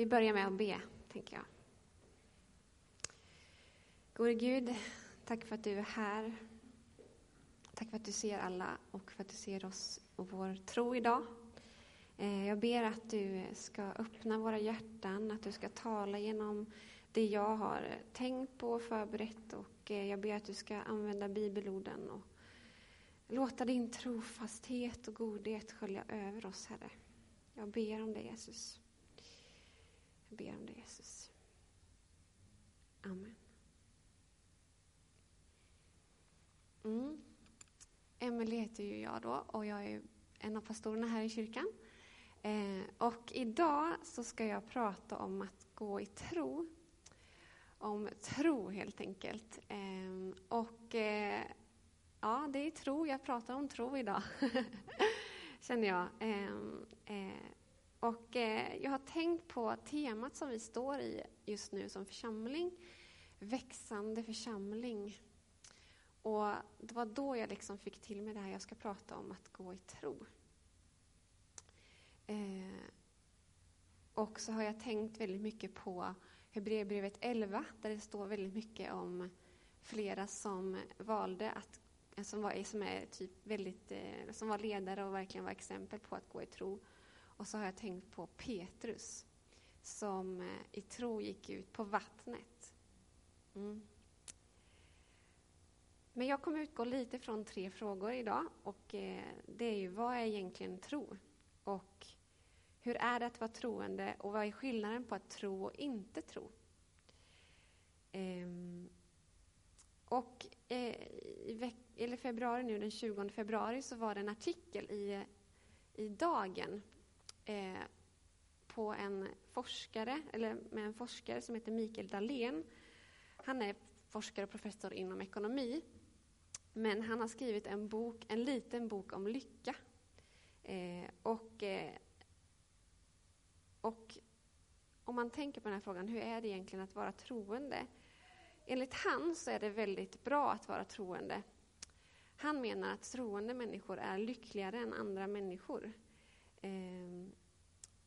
Vi börjar med att be, tänker jag. Gode Gud, tack för att du är här. Tack för att du ser alla och för att du ser oss och vår tro idag. Eh, jag ber att du ska öppna våra hjärtan, att du ska tala genom det jag har tänkt på och förberett. Och eh, jag ber att du ska använda bibelorden och låta din trofasthet och godhet skölja över oss, Herre. Jag ber om det, Jesus. Jag ber om det, Jesus. Amen. Mm. Emelie heter ju jag då och jag är en av pastorerna här i kyrkan. Eh, och idag så ska jag prata om att gå i tro. Om tro helt enkelt. Eh, och eh, ja, det är tro, jag pratar om tro idag. Känner jag. Eh, eh, och eh, jag har tänkt på temat som vi står i just nu som församling. Växande församling. Och det var då jag liksom fick till mig det här jag ska prata om, att gå i tro. Eh, och så har jag tänkt väldigt mycket på Hebreerbrevet 11, där det står väldigt mycket om flera som valde att som var, som är typ väldigt, eh, som var ledare och verkligen var exempel på att gå i tro. Och så har jag tänkt på Petrus, som eh, i tro gick ut på vattnet. Mm. Men jag kommer utgå lite från tre frågor idag. Och eh, det är ju, vad är egentligen tro? Och hur är det att vara troende? Och vad är skillnaden på att tro och inte tro? Ehm, och eh, i eller februari nu, den 20 februari, så var det en artikel i, i Dagen eh, på en forskare, eller med en forskare som heter Mikael Dahlén. Han är forskare och professor inom ekonomi. Men han har skrivit en bok, en liten bok om lycka. Eh, och, eh, och om man tänker på den här frågan, hur är det egentligen att vara troende? Enligt han så är det väldigt bra att vara troende. Han menar att troende människor är lyckligare än andra människor. Ehm,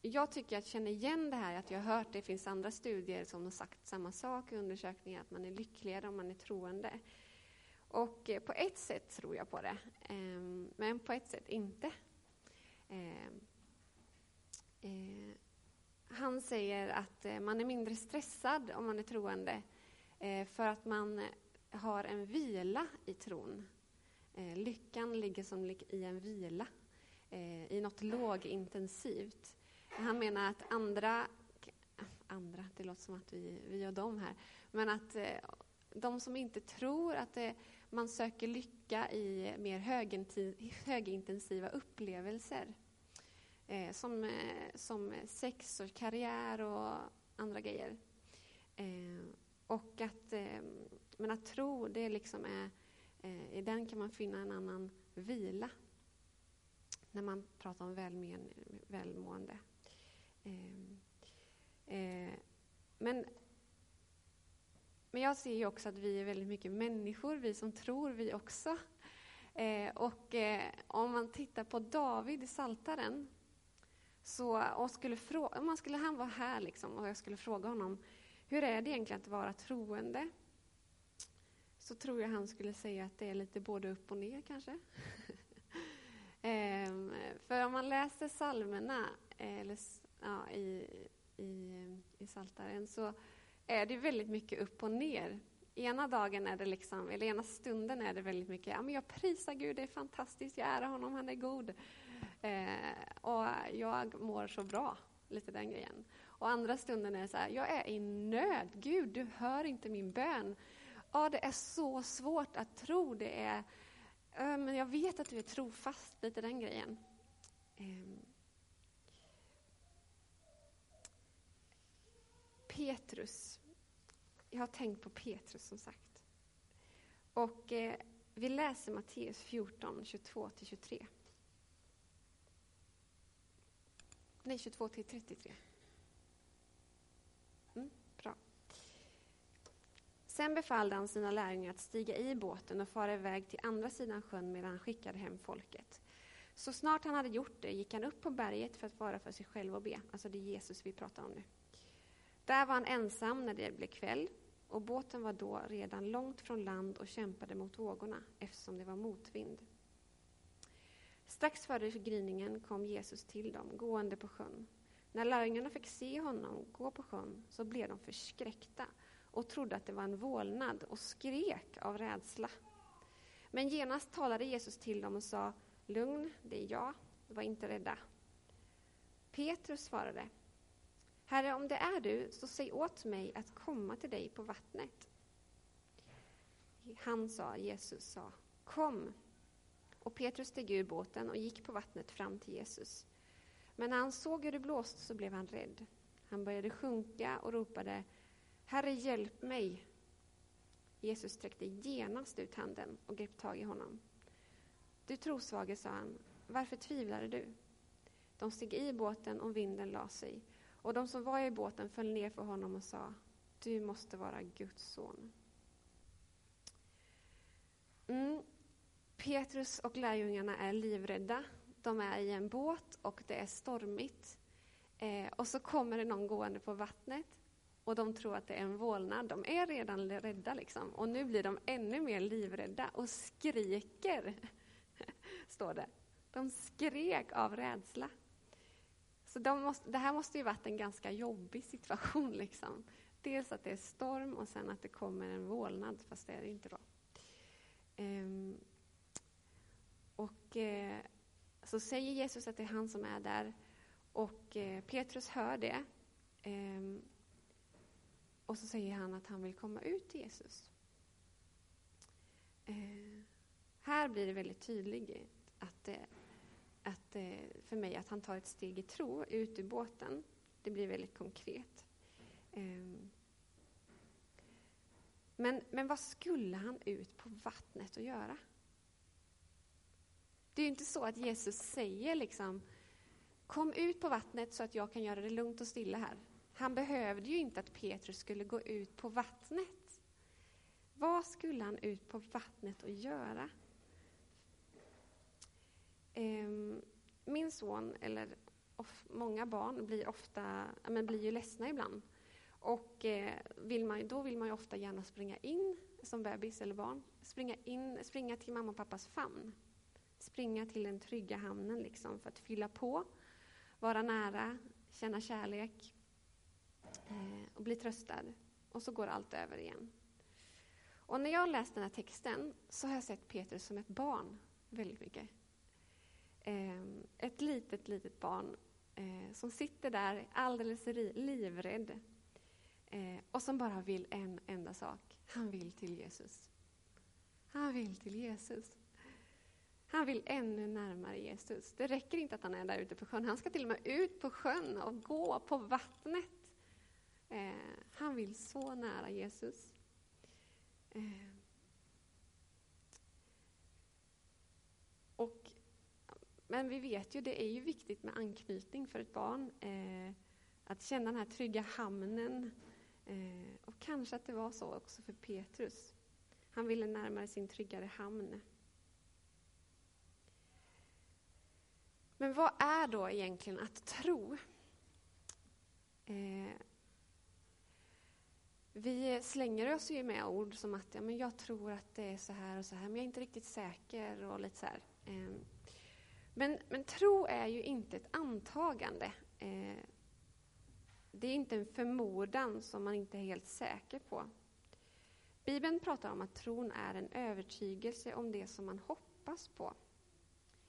jag tycker jag känner igen det här, att jag har hört det finns andra studier som har sagt samma sak i undersökningar, att man är lyckligare om man är troende. Och eh, på ett sätt tror jag på det, ehm, men på ett sätt inte. Ehm, eh, han säger att eh, man är mindre stressad om man är troende för att man har en vila i tron. Lyckan ligger som i en vila, Eh, i något lågintensivt. Han menar att andra, andra, det låter som att vi, vi och dem här, men att eh, de som inte tror att det, man söker lycka i mer högintensiva upplevelser. Eh, som, eh, som sex och karriär och andra grejer. Eh, och att, eh, men att tro, det liksom är, eh, i den kan man finna en annan vila. När man pratar om välmen, välmående. Ehm, eh, men men jag ser ju också att vi är väldigt mycket människor, vi som tror vi också. Eh, och eh, om man tittar på David i Saltaren så, och skulle fråga, om man skulle han vara här liksom, och jag skulle fråga honom, hur är det egentligen att vara troende? Så tror jag han skulle säga att det är lite både upp och ner kanske. Ehm, för om man läser psalmerna eh, eller, ja, i, i, i Saltaren så är det väldigt mycket upp och ner. Ena dagen är det liksom, eller ena stunden är det väldigt mycket, ja men jag prisar Gud, det är fantastiskt, jag ärar honom, han är god. Eh, och jag mår så bra, lite den grejen. Och andra stunden är det så här, jag är i nöd, Gud du hör inte min bön. Ja, det är så svårt att tro, det är, Eh, men jag vet att du är trofast, lite den grejen. Ehm. Petrus. Jag har tänkt på Petrus som sagt. Och eh, vi läser Matteus 14, 22-23. Nej, 22-33 33. Mm, bra. Sen befallde han sina lärjungar att stiga i båten och fara iväg till andra sidan sjön medan han skickade hem folket. Så snart han hade gjort det gick han upp på berget för att vara för sig själv och be. Alltså det är Jesus vi pratar om nu. Där var han ensam när det blev kväll och båten var då redan långt från land och kämpade mot vågorna eftersom det var motvind. Strax före gryningen kom Jesus till dem, gående på sjön. När lärjungarna fick se honom gå på sjön så blev de förskräckta och trodde att det var en vålnad och skrek av rädsla. Men genast talade Jesus till dem och sa Lugn, det är jag, var inte rädda. Petrus svarade Herre, om det är du, så säg åt mig att komma till dig på vattnet. Han sa, Jesus sa, kom. Och Petrus steg ur båten och gick på vattnet fram till Jesus. Men när han såg hur det blåste så blev han rädd. Han började sjunka och ropade, Herre, hjälp mig. Jesus sträckte genast ut handen och grep tag i honom. Du trosvage, sa han, varför tvivlade du? De steg i båten och vinden la sig. Och de som var i båten föll ner för honom och sa, du måste vara Guds son. Mm. Petrus och lärjungarna är livrädda. De är i en båt och det är stormigt. Eh, och så kommer det någon gående på vattnet och de tror att det är en vålnad. De är redan rädda liksom. Och nu blir de ännu mer livrädda och skriker, står det. De skrek av rädsla. Så de måste, det här måste ju varit en ganska jobbig situation. Liksom. Dels att det är storm och sen att det kommer en vålnad, fast det är det inte då. Ehm, och eh, så säger Jesus att det är han som är där och eh, Petrus hör det. Ehm, och så säger han att han vill komma ut till Jesus. Eh, här blir det väldigt tydligt att eh, att, eh, för mig att han tar ett steg i tro ut ur båten. Det blir väldigt konkret. Eh, men, men vad skulle han ut på vattnet och göra? Det är ju inte så att Jesus säger liksom Kom ut på vattnet så att jag kan göra det lugnt och stilla här. Han behövde ju inte att Petrus skulle gå ut på vattnet. Vad skulle han ut på vattnet och göra? Ehm, min son, eller många barn, blir, ofta, men blir ju ledsna ibland. Och eh, vill man, då vill man ju ofta gärna springa in som bebis eller barn. Springa, in, springa till mamma och pappas famn. Springa till den trygga hamnen liksom för att fylla på, vara nära, känna kärlek Eh, och blir tröstad. Och så går allt över igen. Och när jag läst den här texten så har jag sett Petrus som ett barn väldigt mycket. Ehm, ett litet, litet barn eh, som sitter där alldeles livrädd eh, och som bara vill en enda sak. Han vill till Jesus. Han vill till Jesus. Han vill ännu närmare Jesus. Det räcker inte att han är där ute på sjön. Han ska till och med ut på sjön och gå på vattnet. Eh, han vill så nära Jesus. Eh, och men vi vet ju, det är ju viktigt med anknytning för ett barn. Eh, att känna den här trygga hamnen. Eh, och kanske att det var så också för Petrus. Han ville närmare sin tryggare hamn. Men vad är då egentligen att tro? Eh, vi slänger oss ju med ord som att ja, men jag tror att det är så här och så här, men jag är inte riktigt säker. och lite så här. Ehm, men, men tro är ju inte ett antagande. Ehm, det är inte en förmodan som man inte är helt säker på. Bibeln pratar om att tron är en övertygelse om det som man hoppas på.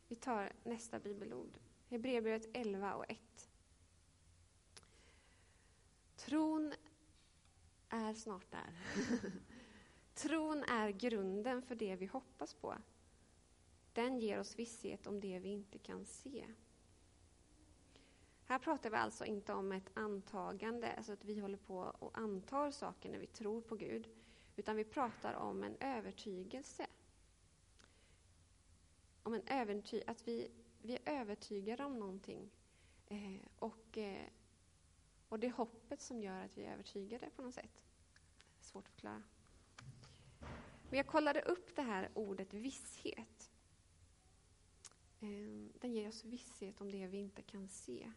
Vi tar nästa bibelord. Hebreerbrevet 11 och 1. Tron är snart där. Tron är grunden för det vi hoppas på. Den ger oss visshet om det vi inte kan se. Här pratar vi alltså inte om ett antagande, alltså att vi håller på och antar saker när vi tror på Gud, utan vi pratar om en övertygelse. Om en överty att vi, vi är övertygade om någonting. Eh, och, eh, och det är hoppet som gör att vi är övertygade på något sätt. Svårt att förklara. Men jag kollade upp det här ordet visshet. Ehm, Den ger oss visshet om det vi inte kan se.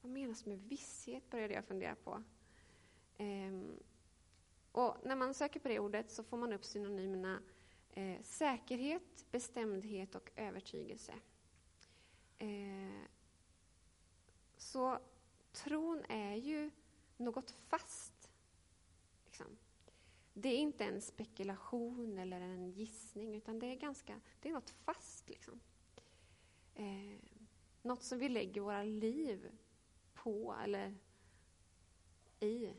Vad menas med visshet, började jag fundera på. Ehm, och när man söker på det ordet så får man upp synonymerna eh, säkerhet, bestämdhet och övertygelse. Eh, så tron är ju något fast. Liksom. Det är inte en spekulation eller en gissning, utan det är, ganska, det är något fast. Liksom. Eh, något som vi lägger våra liv på eller i.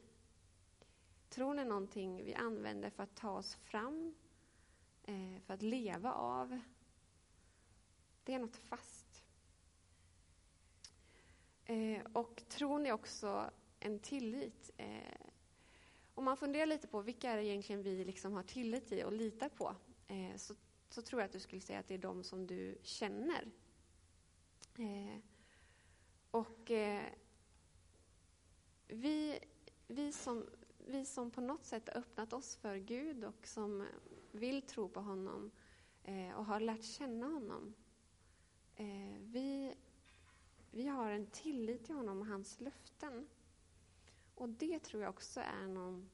Tron är någonting vi använder för att ta oss fram, eh, för att leva av. Det är något fast. Eh, och tron är också en tillit. Eh, om man funderar lite på vilka är det egentligen vi liksom har tillit i och litar på, eh, så, så tror jag att du skulle säga att det är de som du känner. Eh, och eh, vi, vi som vi som på något sätt öppnat oss för Gud och som vill tro på honom och har lärt känna honom. Vi, vi har en tillit till honom och hans löften. Och det tror jag också är någon...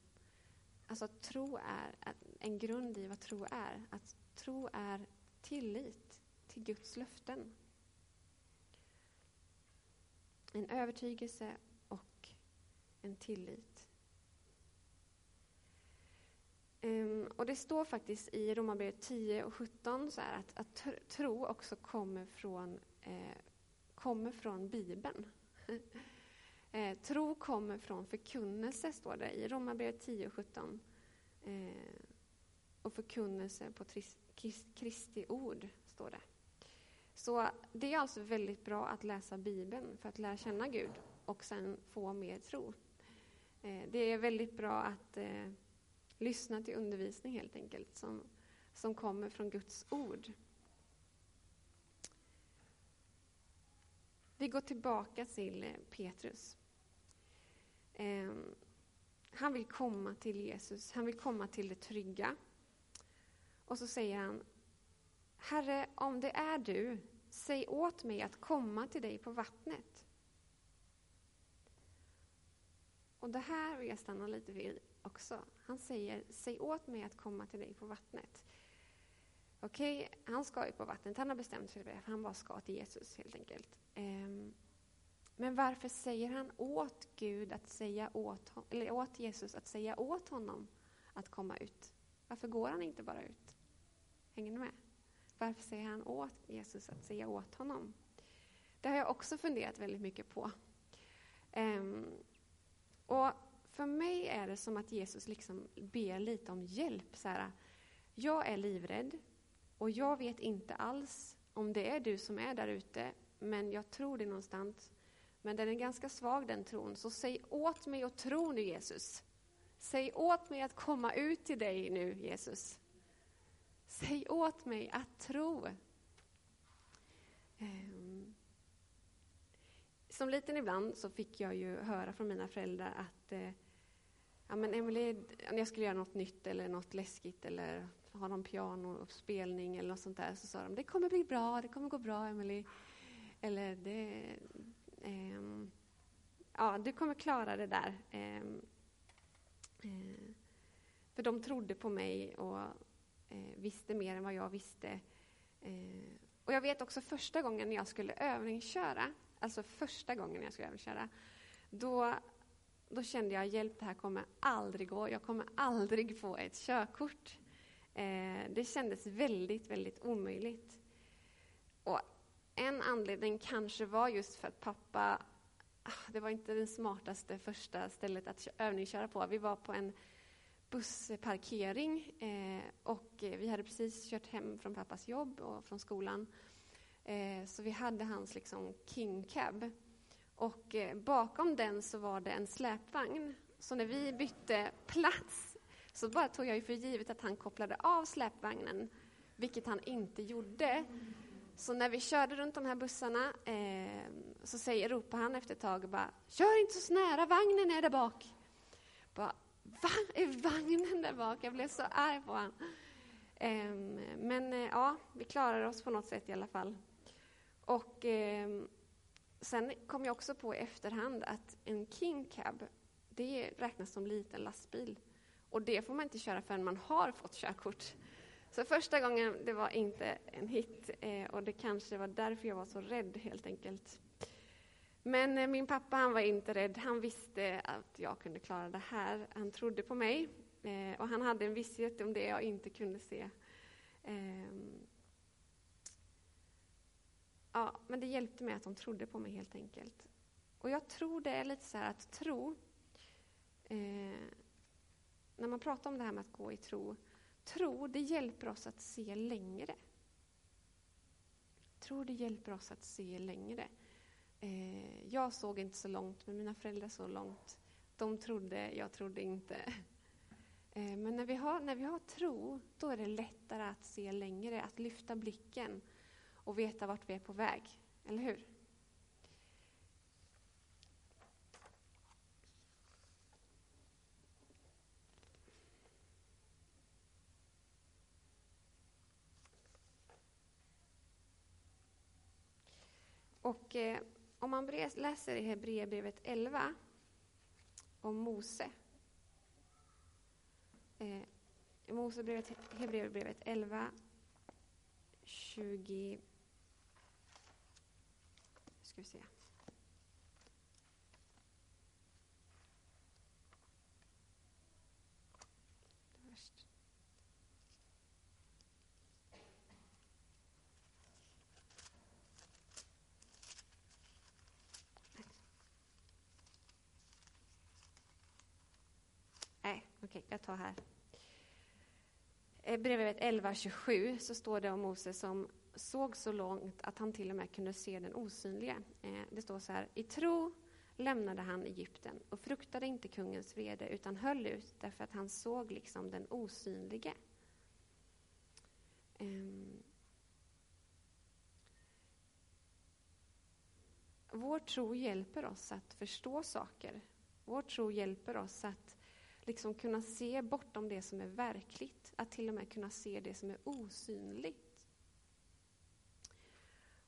Alltså tro är en grund i vad tro är. Att tro är tillit till Guds löften. En övertygelse och en tillit. Um, och det står faktiskt i Romarbrevet 10 och 17 så att, att tro också kommer från, eh, kommer från Bibeln. eh, tro kommer från förkunnelse, står det i Romarbrevet 10 och 17. Eh, och förkunnelse på Kristi ord, står det. Så det är alltså väldigt bra att läsa Bibeln för att lära känna Gud och sen få mer tro. Eh, det är väldigt bra att eh, lyssna till undervisning helt enkelt, som, som kommer från Guds ord. Vi går tillbaka till eh, Petrus. Ehm, han vill komma till Jesus, han vill komma till det trygga. Och så säger han, Herre, om det är du, säg åt mig att komma till dig på vattnet. Och det här vill jag stanna lite vid också. Han säger, säg åt mig att komma till dig på vattnet. Okej, okay, han ska ju på vattnet. Han har bestämt sig för det, för han bara ska till Jesus helt enkelt. Um, men varför säger han åt Gud att säga åt, eller åt Jesus att säga åt honom att komma ut? Varför går han inte bara ut? Hänger ni med? Varför säger han åt Jesus att säga åt honom? Det har jag också funderat väldigt mycket på. Um, och för mig är det som att Jesus liksom ber lite om hjälp. Så här, jag är livrädd och jag vet inte alls om det är du som är där ute, men jag tror det någonstans. Men den är ganska svag den tron, så säg åt mig att tro nu Jesus. Säg åt mig att komma ut till dig nu Jesus. Säg åt mig att tro. Ehm. Som liten ibland så fick jag ju höra från mina föräldrar att eh, ja, men Emily, när jag skulle göra något nytt eller något läskigt eller ha någon pianospelning eller något sånt där, så sa de det kommer bli bra, det kommer gå bra Emily. Eller det, eh, ja, du kommer klara det där. Eh, eh, för de trodde på mig och eh, visste mer än vad jag visste. Eh, och jag vet också första gången jag skulle övningsköra, alltså första gången jag skulle övningsköra, då då kände jag hjälp, det här kommer aldrig gå. Jag kommer aldrig få ett körkort. Eh, det kändes väldigt, väldigt omöjligt. Och en anledning kanske var just för att pappa, ah, det var inte det smartaste första stället att övningsköra på. Vi var på en bussparkering eh, och eh, vi hade precis kört hem från pappas jobb och från skolan. Eh, så vi hade hans liksom king cab. Och eh, bakom den så var det en släpvagn. Så när vi bytte plats så bara tog jag ju för givet att han kopplade av släpvagnen, vilket han inte gjorde. Så när vi körde runt de här bussarna eh, så säger, ropar han efter ett tag och bara ”Kör inte så nära, vagnen är där bak”. Bara, Va? Är vagnen där bak? Jag blev så arg på honom. Eh, men eh, ja, vi klarade oss på något sätt i alla fall. Och... Ehm, Sen kom jag också på i efterhand att en King Cab, det räknas som liten lastbil. Och det får man inte köra förrän man har fått körkort. Så första gången, det var inte en hit eh, och det kanske var därför jag var så rädd helt enkelt. Men eh, min pappa han var inte rädd, han visste att jag kunde klara det här. Han trodde på mig eh, och han hade en visshet om det jag inte kunde se. Ehm, Ja, men det hjälpte mig att de trodde på mig helt enkelt. Och jag tror det är lite så här att tro, eh, när man pratar om det här med att gå i tro, tro det hjälper oss att se längre. Tro det hjälper oss att se längre. Eh, jag såg inte så långt, men mina föräldrar såg långt. De trodde, jag trodde inte. Eh, men när vi, har, när vi har tro, då är det lättare att se längre, att lyfta blicken och veta vart vi är på väg. Eller hur? Och eh, om man läser i Hebreerbrevet 11 om Mose. Eh, Mosebrevet, Hebreerbrevet 11, 20... Ska vi se. Nej, Okej, okay, jag tar här. Eh, Brevet 11.27 så står det om Moses som såg så långt att han till och med kunde se den osynlige. Eh, det står så här, i tro lämnade han Egypten och fruktade inte kungens vrede utan höll ut därför att han såg liksom den osynlige. Ehm, vår tro hjälper oss att förstå saker. Vår tro hjälper oss att liksom kunna se bortom det som är verkligt, att till och med kunna se det som är osynligt.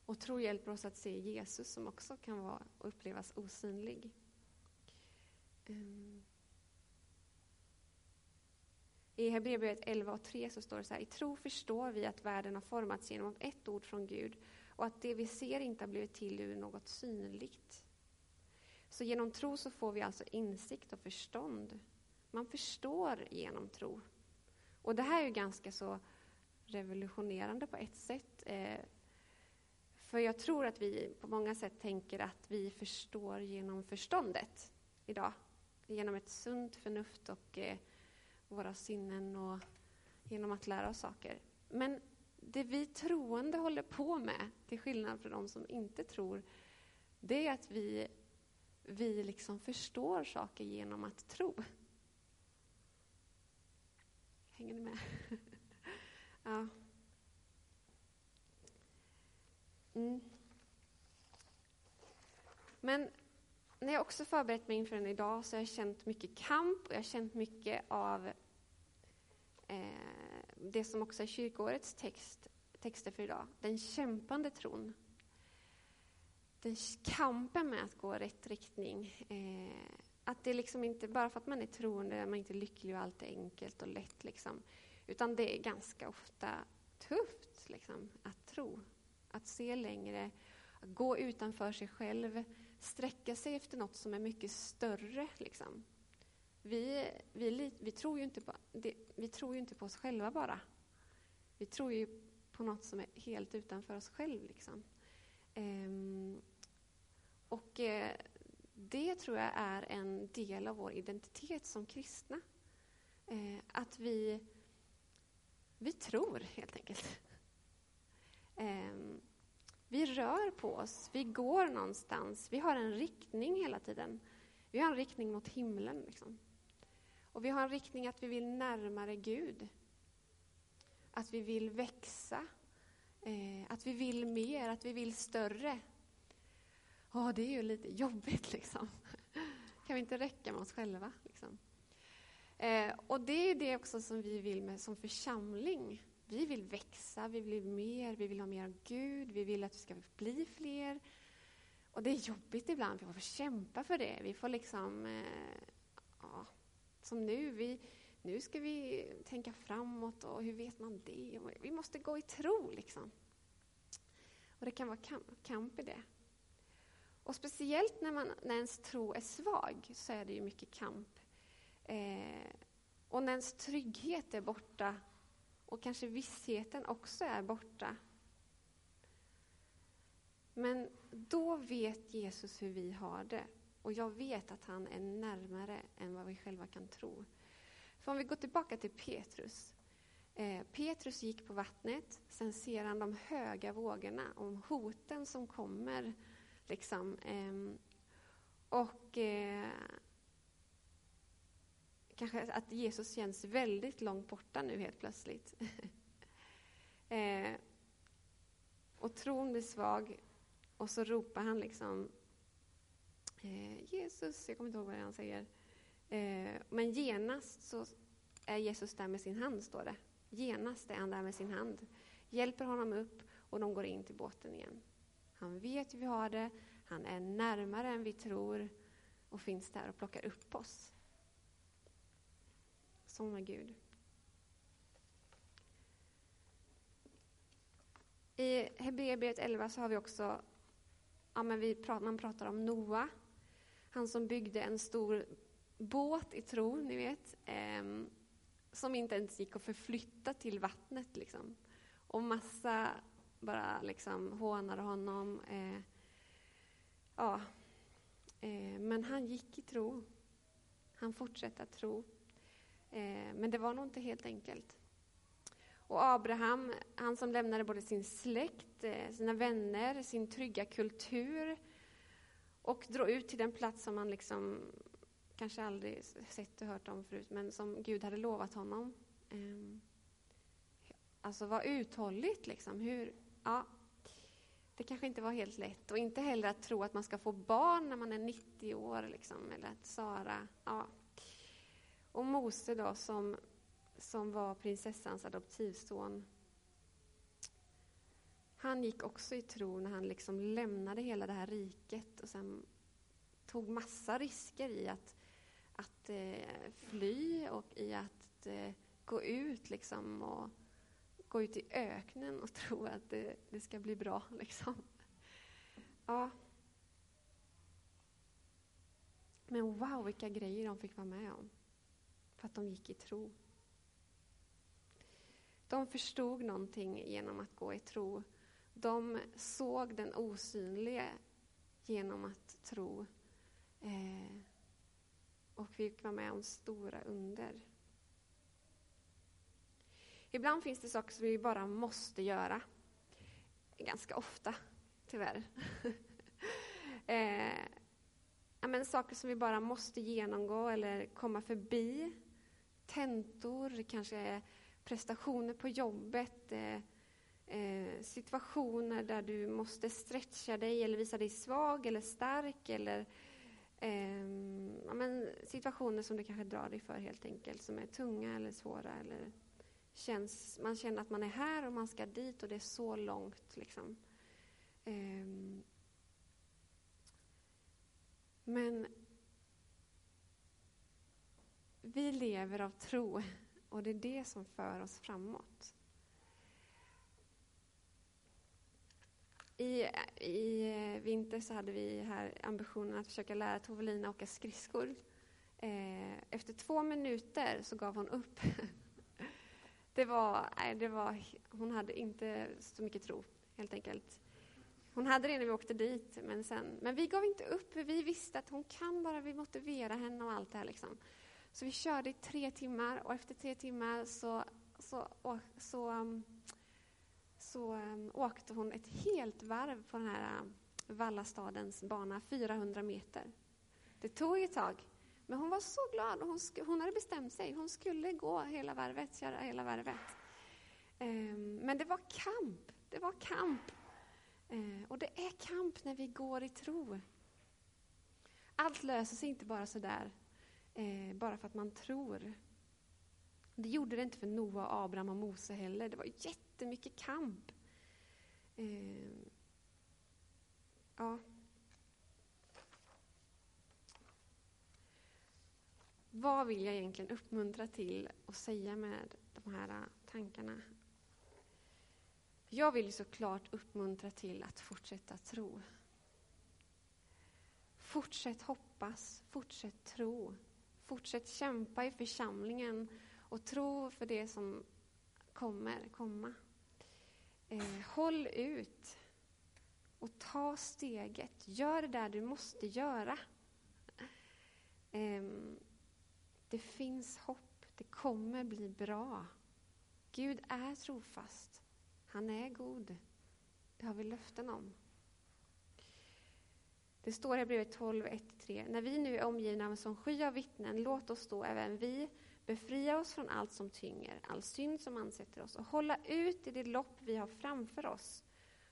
Och tro hjälper oss att se Jesus som också kan vara och upplevas osynlig. Ehm. I Hebreerbrevet 11 och 3 så står det så här, i tro förstår vi att världen har formats genom ett ord från Gud och att det vi ser inte har blivit till ur något synligt. Så genom tro så får vi alltså insikt och förstånd man förstår genom tro. Och det här är ju ganska så revolutionerande på ett sätt. Eh, för jag tror att vi på många sätt tänker att vi förstår genom förståndet idag. Genom ett sunt förnuft och eh, våra sinnen och genom att lära oss saker. Men det vi troende håller på med, till skillnad från de som inte tror, det är att vi, vi liksom förstår saker genom att tro. Hänger ni med? ja. Mm. Men när jag också förberett mig inför den idag så har jag känt mycket kamp och jag har känt mycket av eh, det som också är kyrkoårets text, texter för idag, den kämpande tron. Den kampen med att gå i rätt riktning. Eh, att det liksom inte, bara för att man är troende, är man inte lycklig och allt är enkelt och lätt. Liksom. Utan det är ganska ofta tufft liksom, att tro. Att se längre, att gå utanför sig själv, sträcka sig efter något som är mycket större. Liksom. Vi, vi, vi, tror ju inte på, det, vi tror ju inte på oss själva bara. Vi tror ju på något som är helt utanför oss själva. Liksom. Ehm, och eh, det tror jag är en del av vår identitet som kristna. Eh, att vi, vi tror, helt enkelt. Eh, vi rör på oss, vi går någonstans, vi har en riktning hela tiden. Vi har en riktning mot himlen. Liksom. Och vi har en riktning att vi vill närmare Gud. Att vi vill växa. Eh, att vi vill mer, att vi vill större Ja, det är ju lite jobbigt liksom. Kan vi inte räcka med oss själva? Liksom? Eh, och det är det också som vi vill med som församling. Vi vill växa, vi vill mer, vi vill ha mer av Gud, vi vill att vi ska bli fler. Och det är jobbigt ibland, vi får kämpa för det. Vi får liksom, eh, som nu. Vi, nu ska vi tänka framåt och hur vet man det? Vi måste gå i tro liksom. Och det kan vara kamp, kamp i det. Och speciellt när, man, när ens tro är svag så är det ju mycket kamp. Eh, och när ens trygghet är borta och kanske vissheten också är borta. Men då vet Jesus hur vi har det. Och jag vet att han är närmare än vad vi själva kan tro. För om vi går tillbaka till Petrus. Eh, Petrus gick på vattnet, sen ser han de höga vågorna, och hoten som kommer. Liksom. Eh, och eh, kanske att Jesus känns väldigt långt borta nu helt plötsligt. Eh, och tron blir svag och så ropar han liksom eh, Jesus, jag kommer inte ihåg vad han säger. Eh, men genast så är Jesus där med sin hand, står det. Genast är han där med sin hand. Hjälper honom upp och de går in till båten igen. Han vet hur vi har det, han är närmare än vi tror och finns där och plockar upp oss. Sån är Gud. I Hebreerbrevet 11 så har vi också, ja men vi pratar, man pratar om Noa, han som byggde en stor båt i tro, ni vet, eh, som inte ens gick att förflytta till vattnet. Liksom. Och massa bara liksom hånade honom. Eh, ja. Eh, men han gick i tro. Han fortsatte att tro. Eh, men det var nog inte helt enkelt. Och Abraham, han som lämnade både sin släkt, eh, sina vänner, sin trygga kultur och drog ut till den plats som han liksom kanske aldrig sett och hört om förut, men som Gud hade lovat honom. Ehm, alltså var uthålligt liksom. Hur, ja, det kanske inte var helt lätt. Och inte heller att tro att man ska få barn när man är 90 år, liksom, eller att Sara, ja. Och Mose då, som, som var prinsessans adoptivson. Han gick också i tro när han liksom lämnade hela det här riket och sen tog massa risker i att, att eh, fly och i att eh, gå ut liksom och gå ut i öknen och tro att det, det ska bli bra. Liksom. Ja. Men wow, vilka grejer de fick vara med om. För att de gick i tro. De förstod någonting genom att gå i tro. De såg den osynlige genom att tro. Eh, och fick vara med om stora under. Ibland finns det saker som vi bara måste göra. Ganska ofta, tyvärr. eh, men saker som vi bara måste genomgå eller komma förbi. Tentor, kanske prestationer på jobbet. Eh, eh, situationer där du måste stretcha dig eller visa dig svag eller stark. Eller ehm, ja, men situationer som du kanske drar dig för helt enkelt, som är tunga eller svåra. Eller känns, man känner att man är här och man ska dit och det är så långt. Liksom. Ehm, men vi lever av tro och det är det som för oss framåt. I, I vinter så hade vi här ambitionen att försöka lära Tovelina åka skridskor. Eh, efter två minuter så gav hon upp. Det var, nej, det var, hon hade inte så mycket tro, helt enkelt. Hon hade det när vi åkte dit, men, sen, men vi gav inte upp. Vi visste att hon kan bara vi motivera henne och allt det här. Liksom. Så vi körde i tre timmar och efter tre timmar så, så, så, så, så um, åkte hon ett helt varv på den här um, Vallastadens bana, 400 meter. Det tog ett tag, men hon var så glad och hon, hon hade bestämt sig. Hon skulle gå hela varvet, köra hela varvet. Um, men det var kamp. Det var kamp. Uh, och det är kamp när vi går i tro. Allt löser sig inte bara sådär eh, bara för att man tror. Det gjorde det inte för Noa, Abraham och Mose heller. Det var jättemycket kamp. Eh, ja. Vad vill jag egentligen uppmuntra till och säga med de här eh, tankarna? Jag vill såklart uppmuntra till att fortsätta tro. Fortsätt hoppas, fortsätt tro. Fortsätt kämpa i församlingen och tro för det som kommer komma. Eh, håll ut och ta steget. Gör det där du måste göra. Eh, det finns hopp. Det kommer bli bra. Gud är trofast. Han är god. Det har vi löften om. Det står i brevet 12, 1-3. När vi nu är omgivna av en sån sky av vittnen, låt oss då även vi befria oss från allt som tynger, all synd som ansätter oss och hålla ut i det lopp vi har framför oss.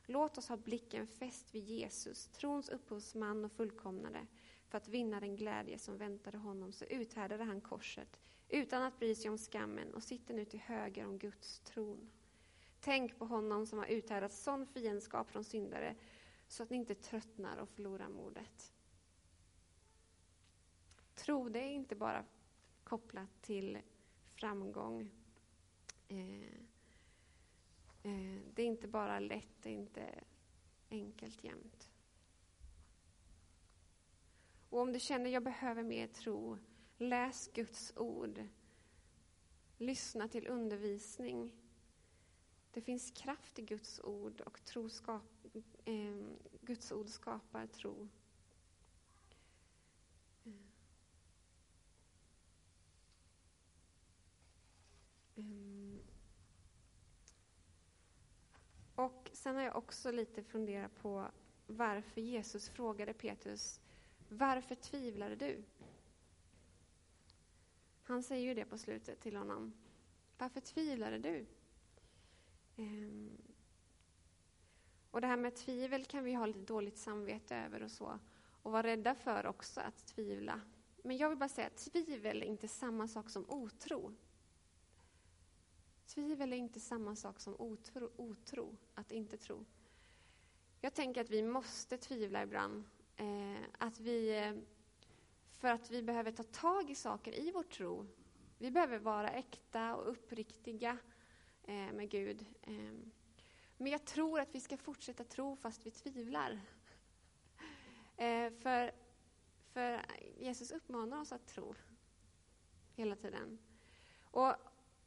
Låt oss ha blicken fäst vid Jesus, trons upphovsman och fullkomnare. För att vinna den glädje som väntade honom så uthärdade han korset utan att bry sig om skammen och sitter nu till höger om Guds tron. Tänk på honom som har uthärdat sån fiendskap från syndare så att ni inte tröttnar och förlorar modet. Tro, det är inte bara kopplat till framgång. Eh, eh, det är inte bara lätt, det är inte enkelt jämt. Och om du känner jag behöver mer tro, läs Guds ord. Lyssna till undervisning. Det finns kraft i Guds ord och tro skapar eh, Guds ord skapar tro. Ehm, och sen har jag också lite funderat på varför Jesus frågade Petrus, varför tvivlade du? Han säger ju det på slutet till honom. Varför tvivlade du? Um, och det här med tvivel kan vi ha lite dåligt samvete över och så. Och vara rädda för också att tvivla. Men jag vill bara säga att tvivel är inte samma sak som otro. Tvivel är inte samma sak som otro, otro att inte tro. Jag tänker att vi måste tvivla ibland. Eh, att vi, eh, för att vi behöver ta tag i saker i vår tro. Vi behöver vara äkta och uppriktiga eh, med Gud. Eh, men jag tror att vi ska fortsätta tro fast vi tvivlar. Eh, för, för Jesus uppmanar oss att tro hela tiden. Och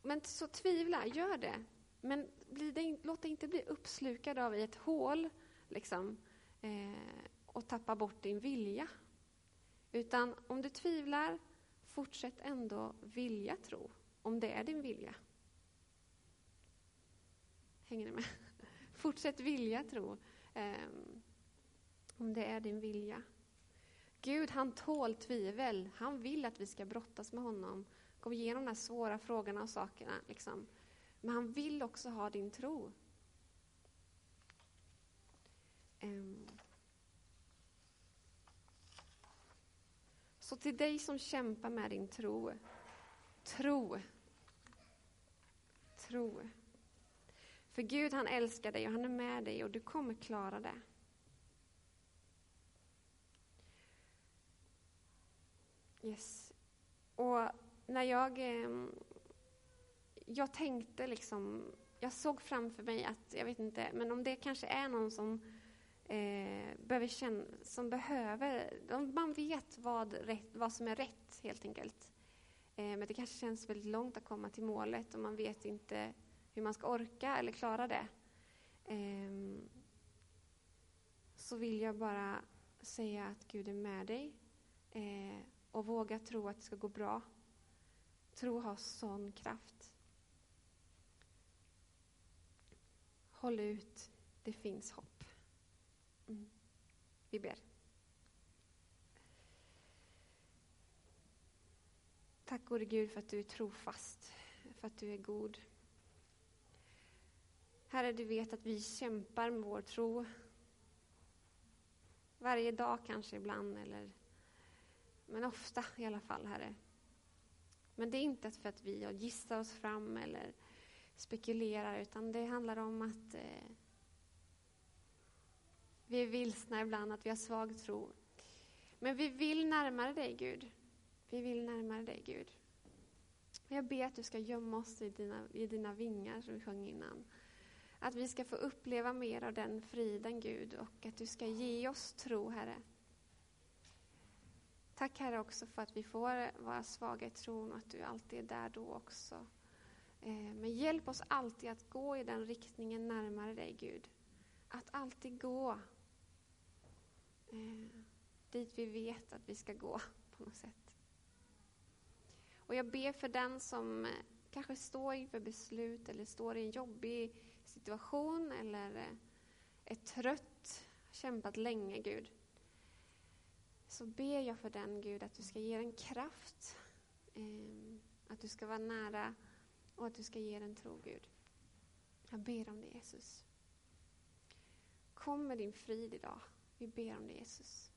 men så tvivla, gör det. Men det, låt dig inte bli uppslukad av i ett hål liksom, eh, och tappa bort din vilja. Utan om du tvivlar, fortsätt ändå vilja tro, om det är din vilja. Hänger ni med? Fortsätt vilja tro, eh, om det är din vilja. Gud, han tål tvivel. Han vill att vi ska brottas med honom gå igenom de här svåra frågorna och sakerna. Liksom. Men han vill också ha din tro. Ehm. Så till dig som kämpar med din tro, tro. Tro. För Gud han älskar dig och han är med dig och du kommer klara det. Yes. Och när jag... Ehm, jag tänkte liksom... Jag såg framför mig att, jag vet inte, men om det kanske är någon som eh, behöver känna, som behöver... Man vet vad, rätt, vad som är rätt, helt enkelt. Eh, men det kanske känns väldigt långt att komma till målet och man vet inte hur man ska orka eller klara det. Eh, så vill jag bara säga att Gud är med dig eh, och våga tro att det ska gå bra Tro har sån kraft. Håll ut, det finns hopp. Mm. Vi ber. Tack gode Gud för att du är trofast, för att du är god. Herre, du vet att vi kämpar med vår tro. Varje dag kanske ibland, eller, men ofta i alla fall, Herre. Men det är inte för att vi gissar oss fram eller spekulerar, utan det handlar om att eh, vi är vilsna ibland, att vi har svag tro. Men vi vill närmare dig, Gud. Vi vill närmare dig, Gud. Jag ber att du ska gömma oss i dina, i dina vingar, som vi sjöng innan. Att vi ska få uppleva mer av den friden, Gud, och att du ska ge oss tro, Herre. Tack, Herre, också för att vi får vara svaga i tron och att du alltid är där då också. Eh, men hjälp oss alltid att gå i den riktningen närmare dig, Gud. Att alltid gå eh, dit vi vet att vi ska gå, på något sätt. Och jag ber för den som kanske står inför beslut eller står i en jobbig situation eller eh, är trött, har kämpat länge, Gud. Så ber jag för den, Gud, att du ska ge den kraft, ehm, att du ska vara nära och att du ska ge den tro, Gud. Jag ber om det, Jesus. Kom med din frid idag. Vi ber om det, Jesus.